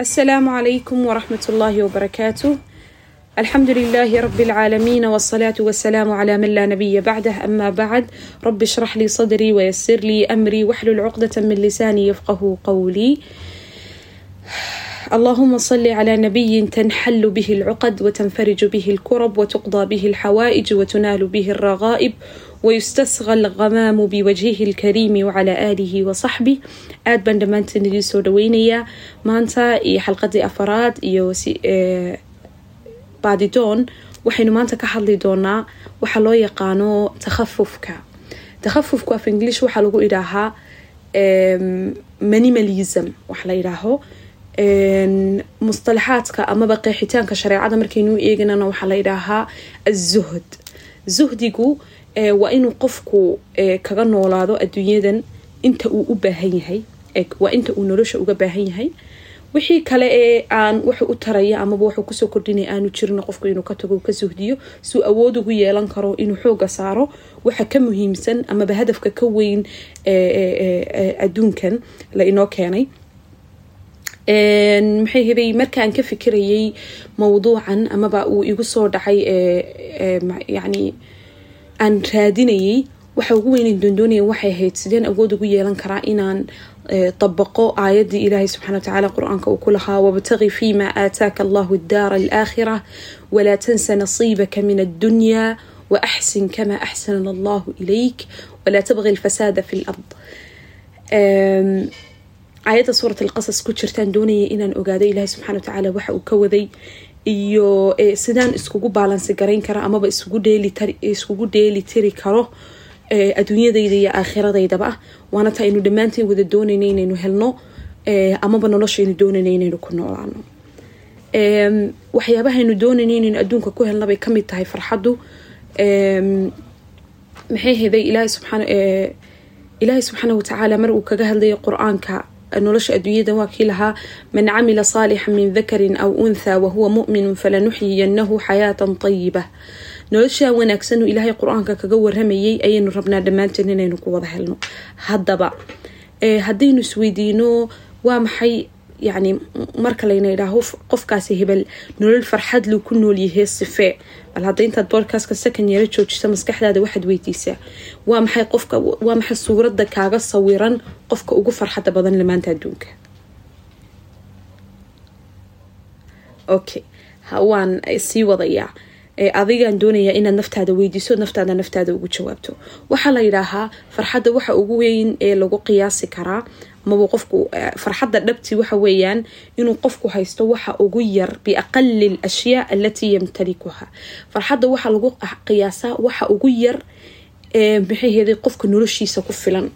السلام عليكم ورحمة الله وبركاته الحمد لله رب العالمين والصلاة والسلام على من لا نبي بعده أما بعد رب اشرح لي صدري ويسر لي أمري واحلل عقدة من لساني يفقه قولي اللهم صل على نبي تنحل به العقد وتنفرج به الكرب وتقضى به الحوائج وتنال به الرغائب ويستصغى الغمام بوجهه الكريم وعلى آله وصحبه aad baan dhammaantiin idiin soo dhaweynayaa maanta iyo xalqadii afaraad iyo baadidoon waxaynu maanta ka hadli doonaa waxa loo yaqaano takhafufka takhafufku af english waxaa lagu idhaahaa minimalism wax la yidhaaho mustalaxaadka amaba qeexitaanka shareecada markaynu eeganana waxaa la yidhaahaa azuhd zuhdigu waa inuu qofku kaga noolaado adduunyadan inta uu u baahan yahay waa inta uu nolosha uga baahan yahay. Wixii kale ee aan wuxu u taraya amaba wuxuu ku soo kordhinaya aanu jirin qofku inuu ka tago ka suhdiyo suu awood ugu yeelan karo inuu xooga saaro. Waxa ka muhiimsan amaba hadafka ka weyn adduunkan la inoo keenay maxay hebay markaan ka fikirayay mawduucan amaba uu igu soo dhacay yani aan raadinayay waxa ugu weynan doondoonaya waxay ahayd sideen awood ugu yeelan karaa inaan dabaqo aayadii ilaahay subxana watacaala qur'aanka uu ku lahaa wabtaqi fima aataaka allahu daara alaakhira walaa tansa nasiibaka min addunya waaxsin kama axsana allahu ilayk walaa tabqi alfasaada fi lard aayadda suurat alqasas ku jirtaan doonaya inaan ogaado ilaahay subxana watacaala waxa uu ka waday iyo sidaan iskugu baalansi garayn kara amaba iskugu dheeli tiri karo adduunyadayda iyo aakhiradaydaba ah. Waana ta aynu dhammaanteen wada doonayna inaynu helno amaba noloshaynu doonayna inaynu ku noolaano. Waxyaabahaynu doonayna inaynu adduunka ku helna bay ka mid tahay farxaddu maxay heday ilaahay subxaan ilaahay subxaana watacaala mar uu kaga hadlayay qur'aanka nolosha adduunyada waa kii lahaa man camila saalixa min dakarin aw unthaa wahuwa mu'minun falanuxyiyanahu xayaatan tayiba noloshaa wanaagsan ilaahay qur'aanka kaga waramayay ayaynu rabnaa dhammaanteen inaynu ku wada helno haddaba haddaynu isweydiino waa maxay yani marka layna idhaaho qofkaasi hebel nolol farxad luu ku noolyahay sifee bal hadda intaad boodkaaska second yaro joojisa maskaxdaada waxaad weydiisaa waa maxay qofka waa maxay suuradda kaaga sawiran qofka ugu farxadda badan lamaanta adduunka? Okay waan sii wadayaa. Adigaan doonayaa inaad naftaada weydiiso naftaada naftaada ugu jawaabto. Waxaa la yidhaahaa farxadda waxa ugu weyn ee lagu qiyaasi karaa amaba qofku farxadda dhabti waxa weeyaan inuu qofku haysto waxa ugu yar biaqali l alatii yamtalikuha. Farxadda waxaa lagu qiyaasaa waxa ugu yar maxay heeday qofka noloshiisa ku filan.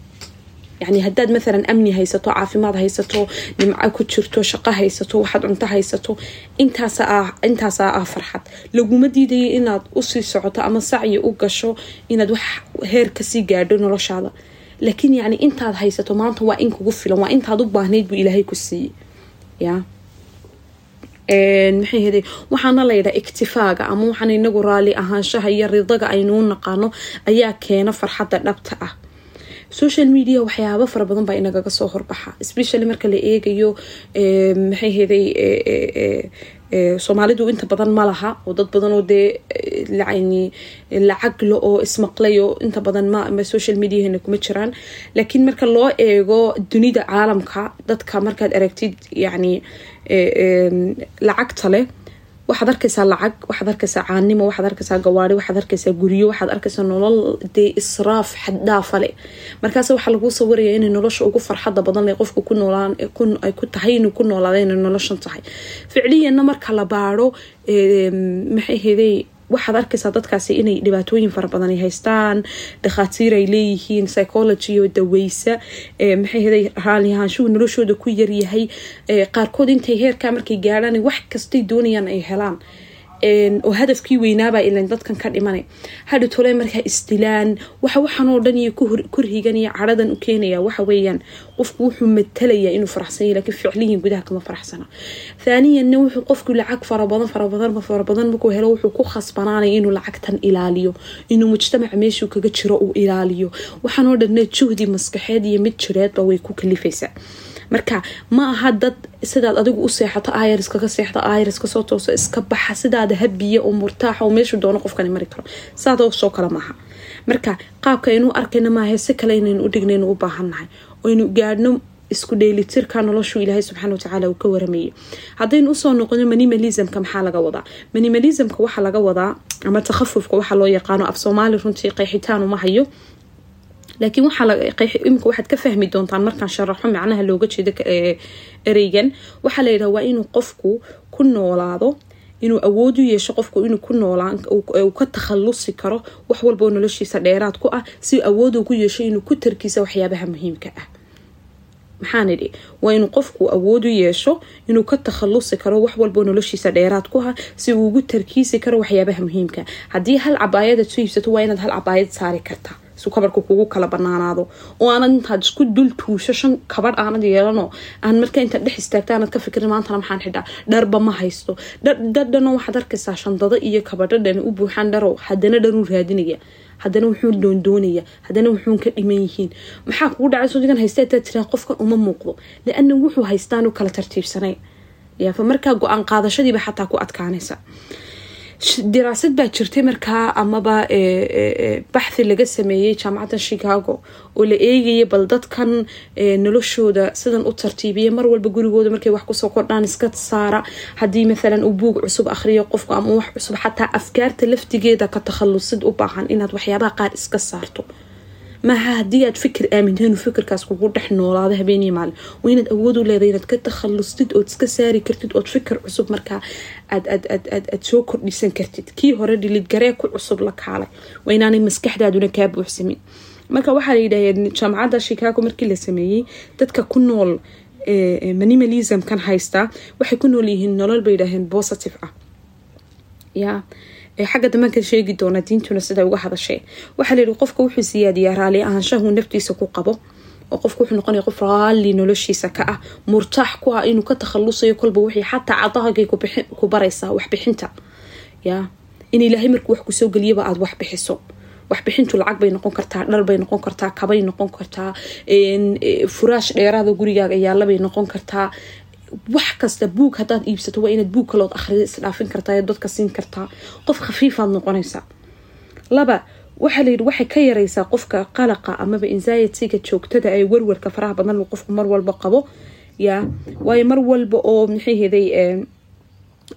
Yani haddaad maalan amni haysato caafimaad haysato nimco ku jirto shaqo haysato waxaad cunto haysato intaasaa ah farxad. Laguma diidaya inaad u sii socoto ama sacyi u gasho inaad wax heer ka sii gaadho noloshaada laakiin yani intaad haysato maanta waa in kugu filan waa intaad u baahnayd buu ilaahay ku siiyey. Ya. Maxay hede waxaana layidhaha iktifaaga ama waxaan inagu raali ahaanshaha iyo ridaga aynuu naqaano ayaa keena farxadda dhabta ah social media waxyaaba fara badan baa inagaga soo horbaxa especially marka la eegayo maxay heday soomaalidu inta badan ma laha oo dad badan oo dee yani lacaglo oo ismaqlayo inta badan ma social mediahena kuma jiraan. Laakiin marka loo eego dunida caalamka dadka markaad aragtid yani lacagta leh waxaad arkaysaa lacag waxaad arkaysaa caanimo waxaad arkaysaa gawaari waxaad arkaysaa guryo waxaad arkaysaa nolol dee israaf xaddhaafa leh markaas waxaa lagu sawiraya inay nolosha ugu farxadda badan ku noolaan ay ku tahay inuu ku noolaada inay noloshan tahay. Ficliyanna marka la baaro maxay heday waxaad arkaysaa dadkaasi inay dhibaatooyin fara badan ay haystaan dhakhaatiir ay leeyihiin psychology daweysa maxay heday raaliahaanshuhu noloshooda ku yaryahay qaarkood intay heerkaa markay gaadhaan wax kastay doonayaan ay helaan oo hadafkii weynaabaa ilan dadkan ka dhimanay hadhi tole markaa isdilaan waxa waxanoo dhan iyo kurhigan iyo caradan u keenaya waxa weeyaan qofku wuxuu matalayaa inuu faraxsanya lakiin ficliyin gudaha kama faraxsana thaaniyanna wuxuu qofku lacag farabadan farabadan farabadan markuu helo wuxuu ku khasbanaanaya inuu lacagtan ilaaliyo. Inuu mujtamaca meeshuu kaga jiro uu ilaaliyo. Waxaanoo dhanna juhdi maskaxeed iyo mid jireedba way ku kalifaysaa marka ma aha dad sidaad adigu u seexato ayar iskaga seexda ayar iska soo tooso iska baxa sidaada habiya oo murtaaxa oo meeshu doono qofkani mari karo. Saadasoo kale maaha marka qaabka aynu arkayna maaha si kale inaynu u dhignaynu u baahannahay oynu gaadhno isku dheelitirka noloshu ilaahay subxaana watacaala uu ka waramayay haddaynu u soo noqono minimalismka maxaa laga wadaa? Minimalismka waxaa laga wadaa ama takhafufka waxaa loo yaqaano af soomaali runtii qeexitaan uma hayo laakiin imika waxaad ka fahmi doontaan markaan sharaxo macnaha looga jeedo ereygan. Waxaa layidhaha waa inuu qofku ku noolaado inuu awood u yeesho qofku inuu ku noolaan uu ka takhalusi karo wax walboo noloshiisa dheeraad ku ah si awood ugu yeesho inuu ku tarkiisa waxyaabaha muhiimka ah. Maxaan idhi waa inuu qofku awood u yeesho inuu ka takhalusi karo wax walboo noloshiisa dheeraad ku ah si uu ugu tarkiisi karo waxyaabaha muhiimka haddii hal cabaayadaad soo iibsato waa inaad hal cabaayad saari kartaa su kabarka kugu kala banaanaado. Oo aanad intaad isku dul tuusho shan kabadh aanad yeelano aan marka intaad dhex istaagta aanad ka fikirin maantana maxaan xidhaa dharba ma haysto. Dhadhano waxaad arkaysaa shandado iyo kabadhadhan u buuxaan dharow haddana dharuu raadinaya haddana wuxuu doondoonaya haddana wuxuun ka dhiman yihiin. Maxaa kugu dhacay sodigan haysta intaad tiraa qofkan uma muuqdo liana wuxuu haystaan kala tartiibsanay. Yaafa markaa go'aan qaadashadiiba xataa ku adkaanaysa diraasad baa jirtay markaa amaba baxthi laga sameeyey jaamacadda chicago oo la eegaya bal dadkan noloshooda sidan u tartiibiya mar walba gurigooda markay wax ku soo kordhaan iska saara haddii maalan uu buug cusub akhriyo qofku ama wax cusub xataa afkaarta laftigeeda ka takhalusid u baahan inaad waxyaabaha qaar iska saarto maaha haddii aad fikir aamintainu fikirkaas kugu dhex noolaado habeeniyo maalin waa inaad awood u leedahay inaad ka takhalustid ood iska saari kartid ood fikir cusub markaa aad soo kordhisan kartid. Kii hore dhilidgaree ku cusub la kaalay. Waa inaanay maskaxdaaduna kaa buuxsamin marka waxaa layidhaheen jaamacadda chicago markii la sameeyey dadka ku nool minimalismkan haystaa waxay ku nool yihiin nolol bay yidhaaheen positive ah yaa xagga dambanka sheegi doona diintuna siday uga hadashee waxaa layihi qofka wuxuu siyaadiyaa raali ahaanshahu naftiisa ku qabo oo qofka wuxuu noqonaya qof raalli noloshiisa ka ah murtaax ku ah inuu ka takhalusayo kolba wixii xataa cadahagay ku baraysaa waxbixinta. Yaa in ilaahay markuu wax ku soo geliyaba aada wax bixiso. Waxbixintu lacag bay noqon kartaa dhar bay noqon kartaa kabay noqon kartaa furaash dheeraada gurigaaga yaalabay noqon kartaa wax kasta buug hadaad iibsato waa inaad buug kalood akhrida isdhaafin kartaa dadka siin kartaa qof khafiifaad noqonaysaa laba waxaa layidhi waxay ka yaraysaa qofka qalaqa amaba anxiety-ga joogtada ee warwarka faraha badan qofku mar walba qabo. Yaa waayo mar walba oo maxayheday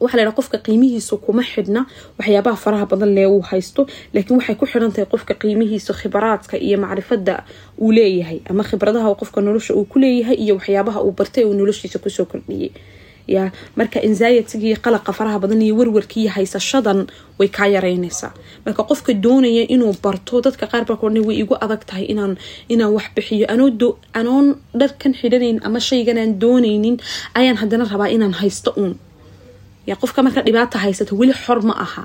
waxaa laydhaha qofka qiimihiisa kuma xidhna waxyaabaha faraha badan lee uu haysto laakiin waxay ku xidhan tahay qofka qiimihiisa khibaraadka iyo macrifada uu leeyahay ama khibradaha qofka nolosha uu ku leeyahay iyo waxyaabaha uu bartay uu noloshiisa ku soo kordhiyay. Ya marka anxiety-gii qalaqa faraha badan iyo warwarkiiyo haysashadan way kaa yareynaysaa marka qofka doonaya inuu barto dadka qaar baa koodhan way igu adag tahay inaan wax bixiyo. Anoon dharkan xidhanayn ama shaygan aan doonaynin ayaan haddana rabaa inaan haysto uun ya qofka marka dhibaata haysato weli xor ma aha.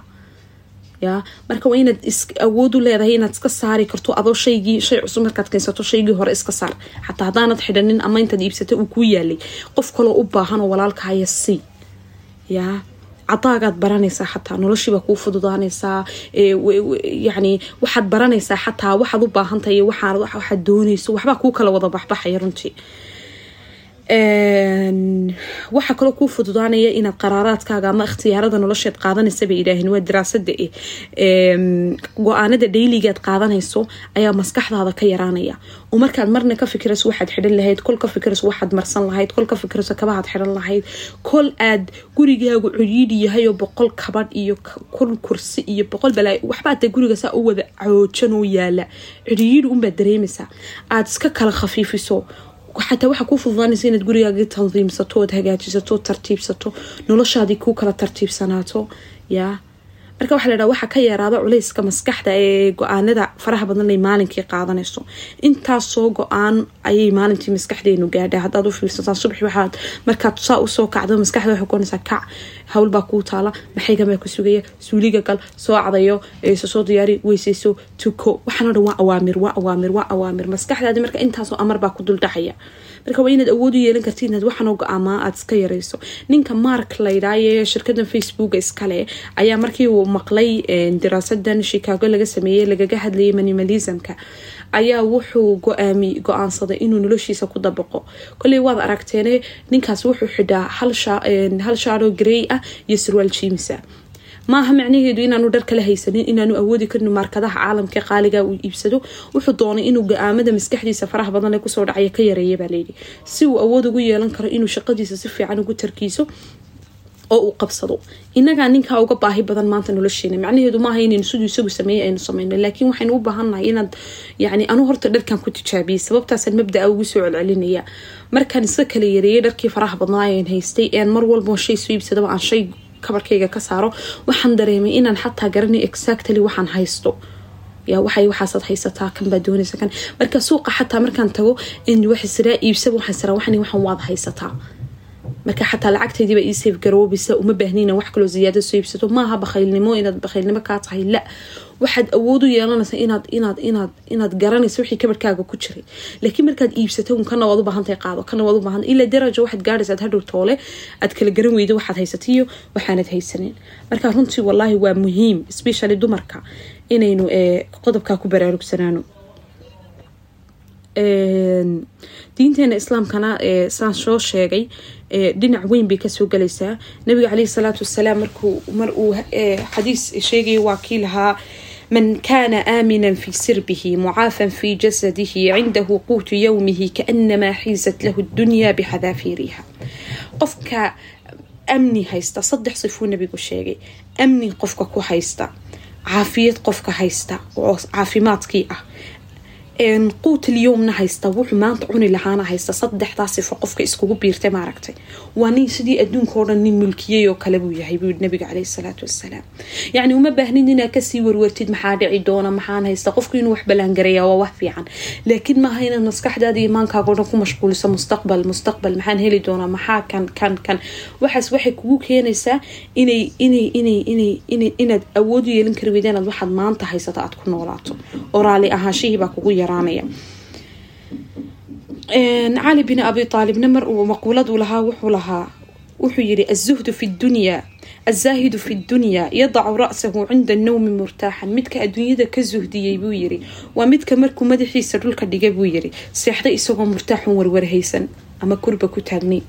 Ya marka waa inaad awood u leedahay inaad iska saari karto adoo shaygii shay cusub markaad keensato shaygii hore iska saar. Xataa haddaanad xidhanin ama intaad iibsata uu kuu yaalay. Qof kaloo u baahan oo walaalkahaya si. Ya cadaagaad baranaysaa xataa noloshiibaa kuu fududaanaysaa yani waxaad baranaysaa xataa waxaad u baahantahay waxaad doonayso waxbaa kuu kala wada baxbaxaya runtii waxaa kaloo kuu fududaanaya inaad qaraaraadkaaga ama ikhtiyaarada nolosheed qaadanaysa bay yidhaaheen waa daraasada go'aanada dhayligaad qaadanayso ayaa maskaxdaada ka yaraanaya. Oo markaad marna ka fikirayso waxaad xidhan lahayd kol ka fikirayso waxaad marsan lahayd kol ka fikirayso kabahaad xidhan lahayd. Kol aad gurigaagu ciriidhi yahay oo boqol kabadh iyo kol kursi iyo boqol balaa waxbaa dee guriga saa u wada coojan oo yaalla. Ciriidhi unbaad dareemaysaa aada iska kala khafiifiso xataa waxaa kuu fududaanaysa inaad gurigaagii tandiimsato ood hagaajisato tartiibsato noloshaadii kuu kala tartiibsanaato yaa marka waxa ladhaha waxaa ka yaraada culayska maskaxda ee go'aanada faraha badan ay maalinkii qaadanayso. Intaasoo go'aan ayay maalintii maskaxdeenu gaadha haddaad u fiirsataan subaxi waxaad markaad saa u soo kacdo maskaxda waxay kuonaysaa kac howlbaa kuu taala. Maxaygan baa ku sugaya? Suuliga gal soo cadayo soo diyaari weyseyso tuko. Waxaano dhan waa awaamir waa awaamir waa awaamir. Maskaxdaadi marka intaasoo amar baa ku duldhacaya marka waa inaad awood u yeelan karti inaad waxanoo go'aamaa aada iska yarayso. Ninka mark laydhaaye shirkadan facebooka iskale ayaa markii maqlay daraasadan chicago laga sameeyey lagaga hadlayay minimalismka ayaa wuxuu go'aami go'aansaday inuu noloshiisa ku dabaqo. Koley waad aragteene ninkaas wuxuu xidhaa hal shaaro grey ah iyo sarwaal jiimisa maaha macnaheedu inaanu dhar kala haysanin inaanu awoodi karin maarkadaha caalamka qaaliga uu iibsado? Wuxuu doonay inuu go'aamada maskaxdiisa faraha badan ee ku soo dhacaya ka yareeya baa layidhi si uu awood ugu yeelan karo inuu shaqadiisa si fiican ugu tarkiiso oo uu qabsado. Inagaa ninkaa uga baahi badan maanta nolosheena macnaheedu maaha inaynu siduu isagu sameeyey aynu sameyno laakiin waxaynu u baahannahay inaad yani anu horta dharkan ku tijaabiyey sababtaasaan mabdaa ugu soo celcelinaya. Markaan iska kala yareeyay dharkii faraha badnaa aan haystay een mar walba shay soo iibsadaba aan shay kabarkayga ka saaro waxaan dareemay inaan xataa garanay exactly waxaan haysto. Yaa waxay waxaasaad haysataa kan baa doonaysa kan. Marka suuqa xataa markaan tago waxasiraa iibsaba waxaan siraa waxan waxan waad haysataa marka xataa lacagtaydiiba ii safe garoobisa uma baahnina wax kaloo ziyaada soo iibsato maaha bakhaylnimo inaad bakhaylnimo kaa tahay. La waxaad awood u yeelanaysa inaad inaad inaad inaad garanaysa wixii kabarkaaga ku jiray. Laakiin markaad iibsato un kana waad u qaado kana waad u ilaa daraja waxaad gaadhaysa aad hadhow toole aad kala garan weydo waxaad haysatiyo waxaanad haysanin. Marka runtii wallaahi waa muhiim especially dumarka inaynu qodobkaa ku baraarugsanaano diinteena islaamkana ee saan soo sheegay dhinac weyn bay ka soo galaysaa nabiga caleyhi salaatu wasalaam mar uu xadiis sheegaya waa kii lahaa man kana aaminan fi sirbihi mucaafan fi jasadihi cindahu quutu yowmihi kaanamaa xiisat lahu dunya bixadaafiiriha qofka amni haysta saddex sifuu nabigu sheegay. Amni qofka ku haysta caafiyad qofka haysta oo caafimaadkii ah quut lyomna haysta wuxuu maanta cuni lahaana haysta saddexdaa sifo qofka iskugu biirtay maaragtay waa nin sidii adduunkao dhan nin mulkiyey oo kale buu yahay buu nabiga caleyhi salaatu wasalaam yacni uma baahnid inaad ka sii warwartid maxaa dhici doona maxaan haysta qofku inuu wax ballaangareeya waa wax fiican laakiin maaha inaad maskaxdaada iyo maankaago dhan ku mashquuliso mustaqbal mustaqbal maxaan heli doonaa maxaa kan kan kan waxaas waxay kugu keenaysaa inay inay inay inay inaad awood u yeelin kari weyda inaad waxaad maanta haysata aad ku noolaato oo raali ahaanshihii baa kugu yaraanaya cali bin abi aalibna mar uu maquuladu lahaa wuxuu lahaa wuxuu yiri azuhdu fi dunya azaahidu fi dunyaa yadacu ra-sahu cinda annowmi murtaaxan midka adduunyada ka suhdiyey buu yiri waa midka markuu madaxiisa dhulka dhiga buu yiri seexday isagoo murtaaxun warwarhaysan ama kurba ku taagnay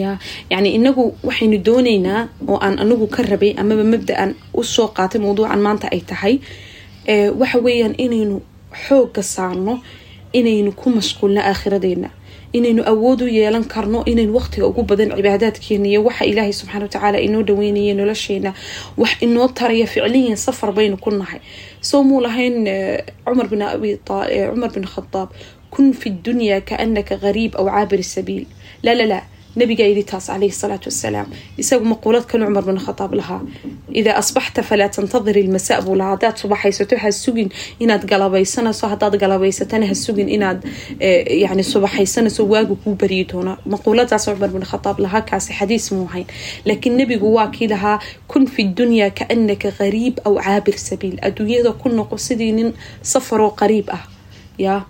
ya yacni inagu waxaynu dooneynaa oo aan anigu ka rabay amaba mabda-an u soo qaatay mawduucan maanta ay tahay waxa weeyaan inaynu xoogga saarno inaynu ku mashquulno aakhiradeena. Inaynu awood u yeelan karno inaynu waqtiga ugu badan cibaadaadkeena iyo waxa ilaahay subxaana watacaala inoo dhaweynaya nolosheena wax inoo taraya ficliyan safar baynu ku nahay. Soo muu lahayn bin abi cumar bin khadaab kun fi dunya kaanaka gariib aw caabir sabiil. La la la nabiga yidhi taas calayhi salaatu wasalaam isagu maquulad kale cumar bin khadaab lahaa idaa asbaxta falaa tantadir ilmasaa buu lahaa haddaad subaxaysato ha sugin inaad galabaysanayso haddaad galabaysatana ha sugin inaad yani subaxaysanayso waagu kuu baryi doona. Maquuladaas cumar bin khadaab lahaa kaasi xadiis muu hayn laakiin nebigu waa kii lahaa kun fi dunya kaanaka gariib aw caabir sabiil. Adduunyada ku noqo sidii nin safaroo qariib ah yaa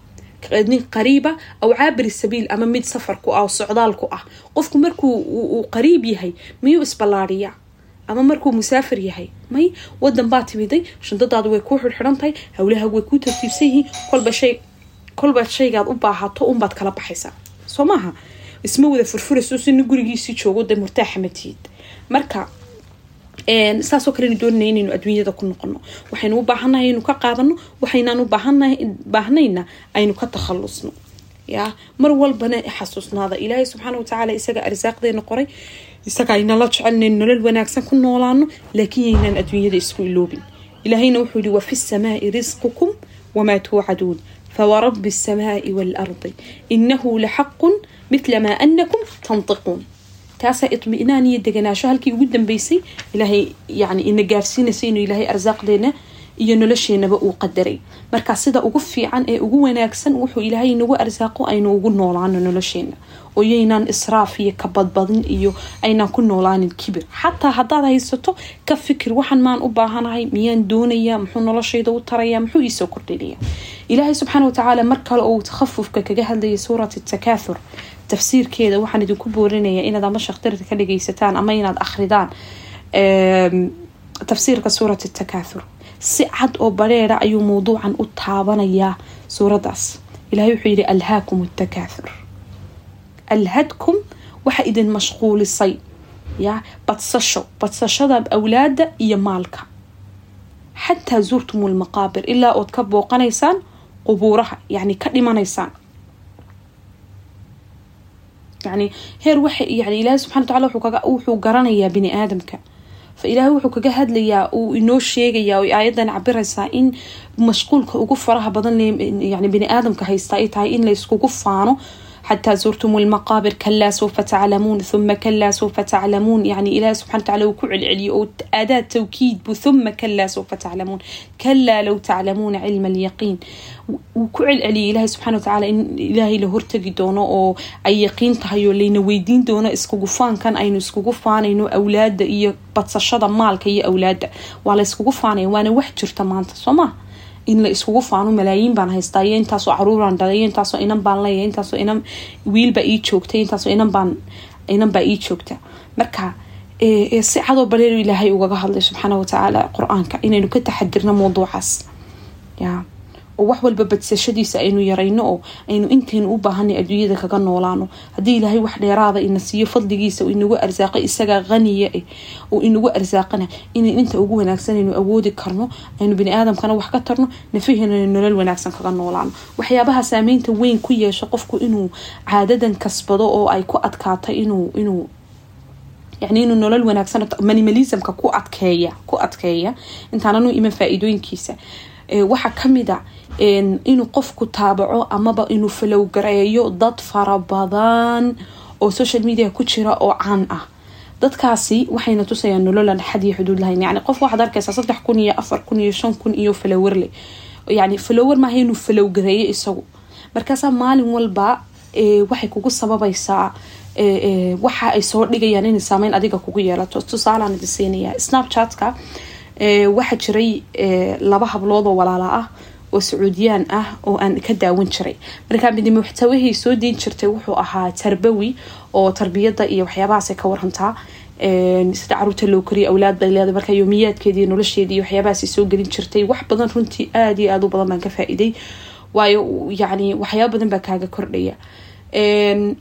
nin qariiba aw caabiri sabiil ama mid safarku ah oo socdaalku ah. Qofku markuu uu qariib yahay miyuu isballaadhiyaa ama markuu musaafir yahay? May wadan baa timiday shundadaadu way kuu xirxirantahay howlaha way kuu tartiibsan yihiin kolba shay kolba shaygaad u baahato unbaad kala baxaysaa. Soo maaha? Isma wada furfurayso si nin gurigiisii joogo de murtaaxa matiid marka saasoo kalenu doonana inaynu adduunyada ku noqono waxaynu u baahannahay aynu ka qaadano waxaynaan u baahnayna aynu ka takhalusno ya mar walbana xasuusnaada. Ilaahay subxaana watacaala isaga arsaaqdeena qoray isaga aynala jecelnayn nolol wanaagsan ku noolaano laakiin yaynaan adduunyada isku iloobin. Ilaahayna wuxuu yihi wafi samaai risqukum wamaa tuucaduun fawarabi الsamaai waalardi inahu laxaqu mila maa anakum tantiquun taasaa itminaan iyo deganaasho halkii ugu dambeysay ilaahay yani ina gaarsiinaysa inuu ilaahay arsaaqdeena iyo nolosheenaba uu qadaray. Marka sida ugu fiican ee ugu wanaagsan wuxuu ilaahay nagu arsaaqo aynu ugu noolaano nolosheena. Oo yaynaan israaf iyo kabadbadin iyo aynaan ku noolaanin kibir. Xataa haddaad haysato ka fikir waxaan maan u baahanahay miyaan doonaya muxuu noloshayda u taraya muxuu iisoo kordhinaya ilaahay subxaana watacaala mar kale oo takhafufka kaga hadlayay suurat takaathur tafsiirkeeda waxaan idinku boorinaya inaad ama shakhtarta ka dhageysataan ama inaad akhridaan tafsiirka suurat takaathur si cad oo bareera ayuu mawduucan u taabanayaa suuraddaas ilahay wuxuu yidhi alhaakum takaathur alhadkum waxa idin mashquulisay ya badsasho badsashada awlaada iyo maalka. Xataa zuurtum lmaqaabir ilaa ood ka booqanaysaan qubuuraha yani ka dhimanaysaan yani heer waxa yani ilaahi subxana wataala wuxuu garanayaa bini aadamka. Fa ilaahay wuxuu kaga hadlayaa uu inoo sheegayaa oo aayadan cabiraysaa in mashquulka ugu faraha badan yani bini aadamka haysta ay tahay in layskugu faano xataa zuurtum lmaqaabir kalaa sawfa taclamuun uma kalaa sawfa taclamuun yani ilaah subxana wataala uu ku celceliyo oo aadaad tawkiid bu uma kalaa sawfa taclamuun kalaa low taclamuuna cilma alyaqiin wuu ku celceliyay ilaahay subxana watacaala in ilaahay la hortagi doono oo ay yaqiin tahay oo layna weydiin doono iskugu faankan aynu iskugu faanayno awlaada iyo badsashada maalka iyo awlaada waa la yskugu in la iskugu faano malaayiin baan haystaa iyo intaasoo caruuraan dhalay iyo intaasoo inan baan leeya intaasoo inan wiilbaa ii joogta intaasoo inan baan inan baa ii joogta. Marka si cadoo bareer ilaahay ugaga hadlay subxaana watacaala qur'aanka inaynu ka taxadirno mawduucaas. Ya oo wax walba badsashadiisa aynu yarayno oo aynu intaynu u baahanay adduunyada kaga noolaano. Haddii ilaahay wax dheeraada ina siiyo fadligiisa uu inagu arsaaqay isagaa qaniya eh uu inagu arsaaqana inayn inta ugu wanaagsan aynu awoodi karno aynu bini aadamkana wax ka tarno nafaheena nolol wanaagsan kaga noolaano. Waxyaabaha saameynta weyn ku yeesho qofku inuu caadadan kasbado oo ay ku adkaata inuu inuu yani inuu nolol wanaagsan minimalismka ku adkeeya ku adkeeya. Intaananu iman faa-iidooyinkiisa. Waxaa ka mid a inuu qofku taabaco amaba inuu falowgareeyo dad fara badan oo social media ku jira oo caan ah. Dadkaasi waxayna tusayaan nololan xad iyo xuduud lahayn. Yani qof waxaad arkaysaa saddex kun iyo afar kun iyo shan kun iyo falowerle yani falower maaha inuu falowgareeyo isagu. Markaasaa maalin walba waxay kugu sababaysaa waxa ay soo dhigayaan inay saameyn adiga kugu yeelato. Tusaalaan idi siinaya snapchatka waxaa jiray laba hablood oo walaala ah oo sacuudiyaan ah oo aan ka daawan jiray. Markaa midi muxtawahay soo deyn jirtay wuxuu ahaa tarbawi oo tarbiyada iyo waxyaabahaasay ka warantaa sida carruurta loo koriya awlaad bay leedahay. Marka yoomiyaadkeedii nolosheedii iyo waxyaabahaas soo gelin jirtay wax badan runtii aada iyo aada u badan baan ka faa-iiday. Waayo yani waxyaaba badan baa kaaga kordhaya.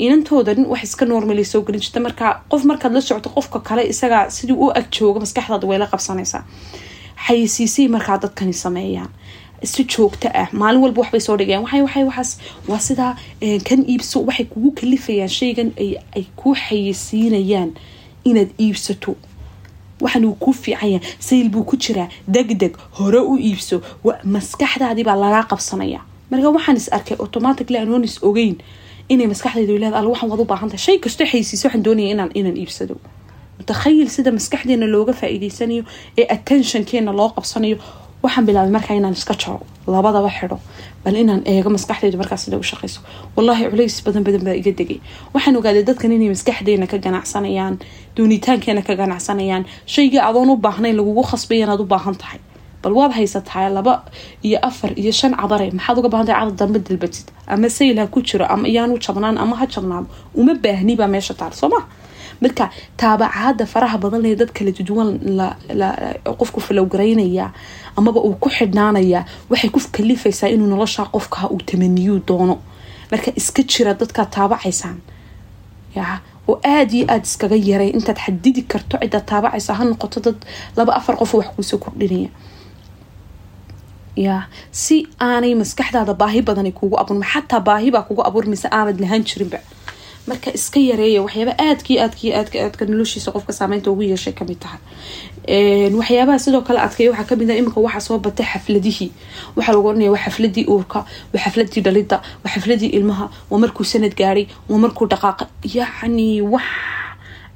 Inantoodan wax iska normala soo gelin jirta marka qof markaad la socto qofka kale isagaa sidii u ag jooga maskaxdaada way qabsanaysaa. Xayisiisay markaa dadkani sameeyaan si joogto ah. Maalin walba waxbay soo dhigayaan waxay waxay waxaas waa sidaa kan iibso waxay kugu kalifayaan. Shaygan ay kuu xayisiinayaan inaad iibsato. Waxan uu kuu fiicanya sayl buu ku jiraa. Degdeg hore u iibso. Maskaxdaadii baa lagaa qabsanaya marka waxaan is arkay automatically anoon is ogeyn inay maskaxdayda leeda alla waxaan waad u baahantahay shay kastoo xaysiisa waxaan doonaya inaan inaan iibsado. Mutakhayil sida maskaxdeena looga faa-iideysanayo ee attentionkeena loo qabsanayo waxaan bilaabay markaa inaan iska jaro labadaba xidho bal inaan eego maskaxdeyda markaa sida u shaqeyso. Wallaahi culays badan badan baa iga degay. Waxaan ogaaday dadkan inay maskaxdeena ka ganacsanayaan doonitaankeena ka ganacsanayaan. Shaygii adoon u baahnayn lagugu khasbay inaad u baahan tahay. Bal waad haysataa laba iyo afar iyo shan cadare maxaad uga baahantahay cadad dambe dilbatid ama sayl ha ku jiro ama iyaanu jabnaan ama ha jabnaado uma baahnibaa meesha taal soo ma marka taabacaada faraha badan lee dad kala duwan qofku falowgaraynaya amaba uu ku xidhnaanaya waxay ku kalifaysaa inuu noloshaa qofkaa uu tamaniyuu doono. Marka iska jira dadkaad taabacaysaan ya oo aada iyo aada iskaga yaray intaad xadidi karto cidaad taabacaysa ha noqoto dad laba afar qof wax kuusoo kordhinaya ya si aanay maskaxdaada baahi badana kugu abuurma xataa baahibaa kugu abuurmaysa aanad lahaan jirinba marka iska yareeya waxyaaba aadkii aadkii aadka aadka noloshiisa qofka saameynta ugu yeeshay ka mid tahay. Waxyaabaha sidoo kale adkeeya waxaa ka mid ah iminka waxaa soo batay xafladihii waxaa lagu oranaya waa xafladii uurka waa xafladii dhalida waa xafladii ilmaha waa markuu sanad gaadhay waa markuu dhaqaaqa. Yacni wax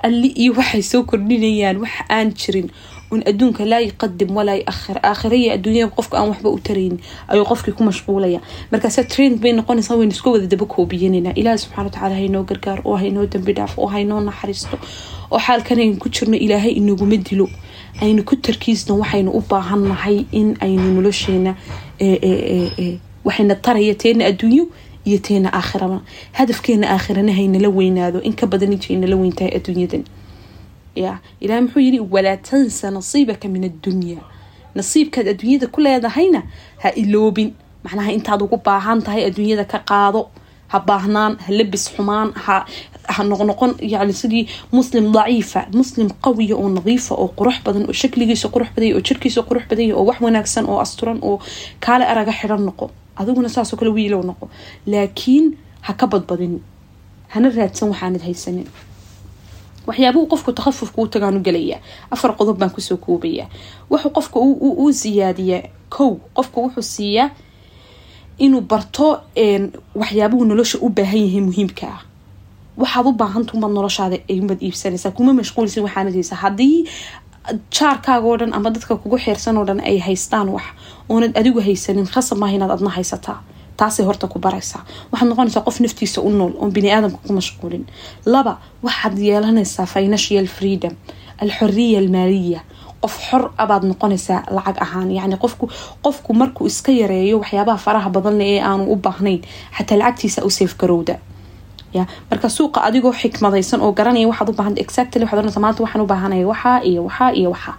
alli iyo waxay soo kordhinayaan wax aan jirin un adduunka laa yuqadim walaa yuakhir aakhiraya adduunyada qofka aan waxba u taraynin ayuu qofkii ku mashquulaya. Markaase trend bay noqonaysaa waynu iska wada daba koobiyanayna ilaahi subxana watacaala haynoo gargaar oo haynoo dambi dhaaf oo haynoo naxariisto oo xaalkan aynu ku jirno ilaahay inaguma dilo. Aynu ku tarkiisno waxaynu u baahannahay in aynu nolosheena waxayna taraya teena adduunyo iyo teena aakhiraba. Hadafkeena aakhirana haynala weynaado. In ka badan inta aynala weyntahay adduunyadan ya ilaah muxuu yiri walaa tansa nasiibaka min addunya. Nasiibkaad adduunyada ku leedahayna ha iloobin. Macnaha intaad ugu baahan tahay adduunyada ka qaado ha baahnaan ha labis xumaan ha noqnoqon yani sidii muslim daciifa muslim qawiya oo nadiifa oo qurux badan oo shakligiisa qurux badaya oo jirkiisa qurux badaya oo wax wanaagsan oo asturan oo kaale araga xiran noqo. Adiguna saasoo kale wiilow noqo. Laakiin ha ka badbadin. Hana raadsan waxaanad haysanin waxyaabuhu qofku takhafufka u tagaanu gelaya afar qodob baan ku soo koobaya wuxuu qofka u siyaadiyaa kow. Qofka wuxuu siiyaa inuu barto waxyaabuhu nolosha u baahan yahay muhiimka ah. Waxaad u baahantumaad noloshaada umad iibsanaysaa. Kuma mashquulsin waxaanad haysa haddii jaarkaaga oo dhan ama dadka kugu xeersan oo dhan ay haystaan wax oonad adigu haysanin khasab maaha inaad adna haysataa taasay horta ku baraysaa waxaad noqonaysaa qof naftiisa u nool oon bini aadamka ku mashquulin. Laba waxaad yeelanaysaa financial freedom alxoriya almaaliya qof xor abaad noqonaysaa lacag ahaan. Yani qofku qofku markuu iska yareeyo waxyaabaha faraha badanle ee aanu u baahnayn xataa lacagtiisa u safe garowda. Ya marka suuqa adigoo xikmadaysan oo garanaya waxaad u baahanta exactly waxaad oranaysa maanta waxaan u baahanaya waxaa iyo waxaa iyo waxaa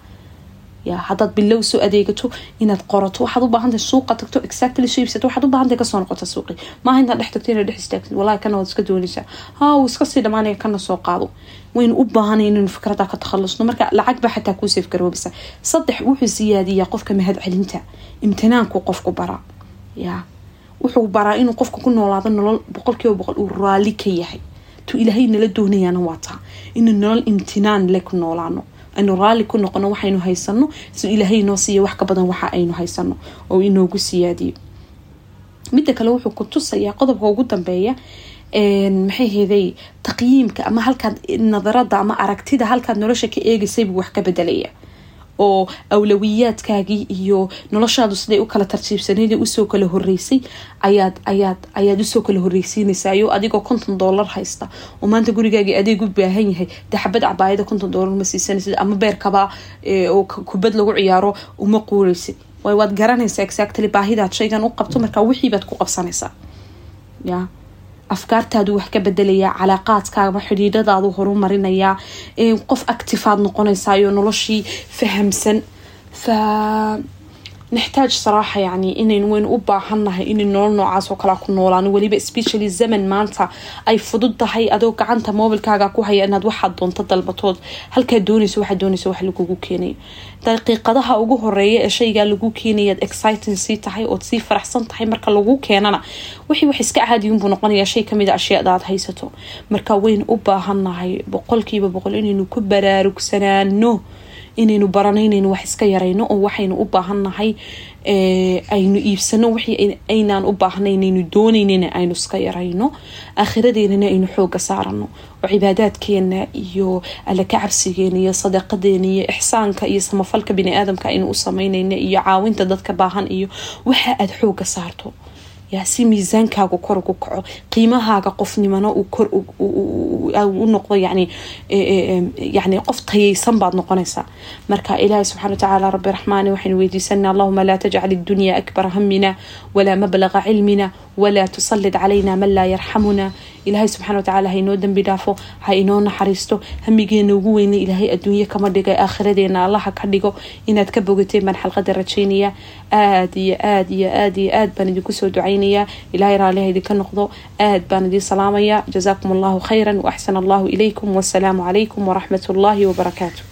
ya haddaad bilow soo adeegato inaad qorato waxaad u baahantahay suuqa tagto exactly soo waxaad u baahantahay ka soo noqota suuqi maaha intaad dhex tagto inaad dhex istaagtid wallahi kana waad iska doonaysaa ha wuu iska sii dhamaanaya kana soo qaado waynu u baahanay inaynu fikrada ka takhalusno marka lacag baa xataa kuu safe garoobisa saddex wuxuu siyaadiyaa qofka mahad celinta imtinaanku qofku bara ya wuxuu baraa inuu qofka ku noolaado nolol boqolkiiba boqol uu raali ka yahay tu ilaahay nala doonayaana waa taa inuu nolol imtinaan le ku noolaano aynu raalli ku noqono waxaynu haysano si ilaahay noo siiya wax ka badan waxa aynu haysano oo inoogu siyaadiyo. Midda kale wuxuu ku tusayaa qodobka ugu dambeeya maxay heeday taqyiimka ama halkaad nadarada ama aragtida halkaad nolosha ka eegaysaybu wax ka bedelaya oo awlawiyaadkaagii iyo noloshaadu siday u kala tartiibsanayd u soo kala horeysay ayaad ayaad ayaad u soo kala horeysiinaysayo adigoo konton doolar haysta. Oo maanta gurigaagii adeeg u baahan yahay dee xabad cabaayada konton doolar ma siisanaysid ama beerkaba oo kubad lagu ciyaaro uma quureysid waad garanaysaa exactly baahidaad shaygan u qabto markaa wixiibaad ku qabsanaysaa. Ya afkaartaadu wax ka bedelayaa calaaqaadkaama xidhiidhadaadu horumarinayaa qof actifaad noqonaysayo noloshii fahamsan. Fa naxtaaj saraaxa yani inaynu waynu u baahannahay inay nolol noocaas oo kalea ku noolaan weliba specially zaman maanta ay fudud tahay adoo gacanta mobilkaaga ku haya inaad waxaad doonto dalbatood halkaad doonayso waxaad doonayso wax lagugu keenayo daqiiqadaha ugu horreeya ee shaygaa lagu keenayaad exciting sii tahay ood sii faraxsan tahay marka lagu keenana wixii wax iska caadiyunbuu noqonayaa shay ka mid a ashyaada aad haysato marka waynu u baahannahay boqolkiiba boqol inaynu ku baraarugsanaano inaynu barano inaynu wax iska yarayno oo waxaynu u baahannahay aynu iibsano wixii aynaan u baahnay inaynu doonaynina aynu iska yarayno. Aakhiradeennana aynu xooga saarano. Oo cibaadaadkeena iyo alla ka cabsigeena iyo sadaqadeena iyo ixsaanka iyo samafalka bini-aadamka aynu u sameynayna iyo caawinta dadka baahan iyo waxa aada xooga saarto yaa si miisaankaagu kor ugu kaco qiimahaaga qofnimano uu kor u noqdo yani yani qof tayaysan baad noqonaysaa. Marka ilaahi subxana watacaala rabbi raxmaani waxaynu weydiisanaa allahuma laa tajcal iddunya akbara hamina walaa mablaqa cilmina walaa tusalid calayna man laa yarxamuna ilaahay subxana watacaala ha inoo dembi dhaafo ha inoo naxariisto hamigeena ugu weyna ilaahay adduunye kama dhigay aakhiradeena allaha ka dhigo inaad ka bogateen baan xalqada rajaynaya aada iyo aad iyo aad iyo aad baan idinku soo ducaynaya ilahay raaliha idinka noqdo aad baan idin salaamaya jazaakum allahu khayra waaxsan allahu ilaykum wasalaamu calaykum waraxmat ullaahi wabarakaatu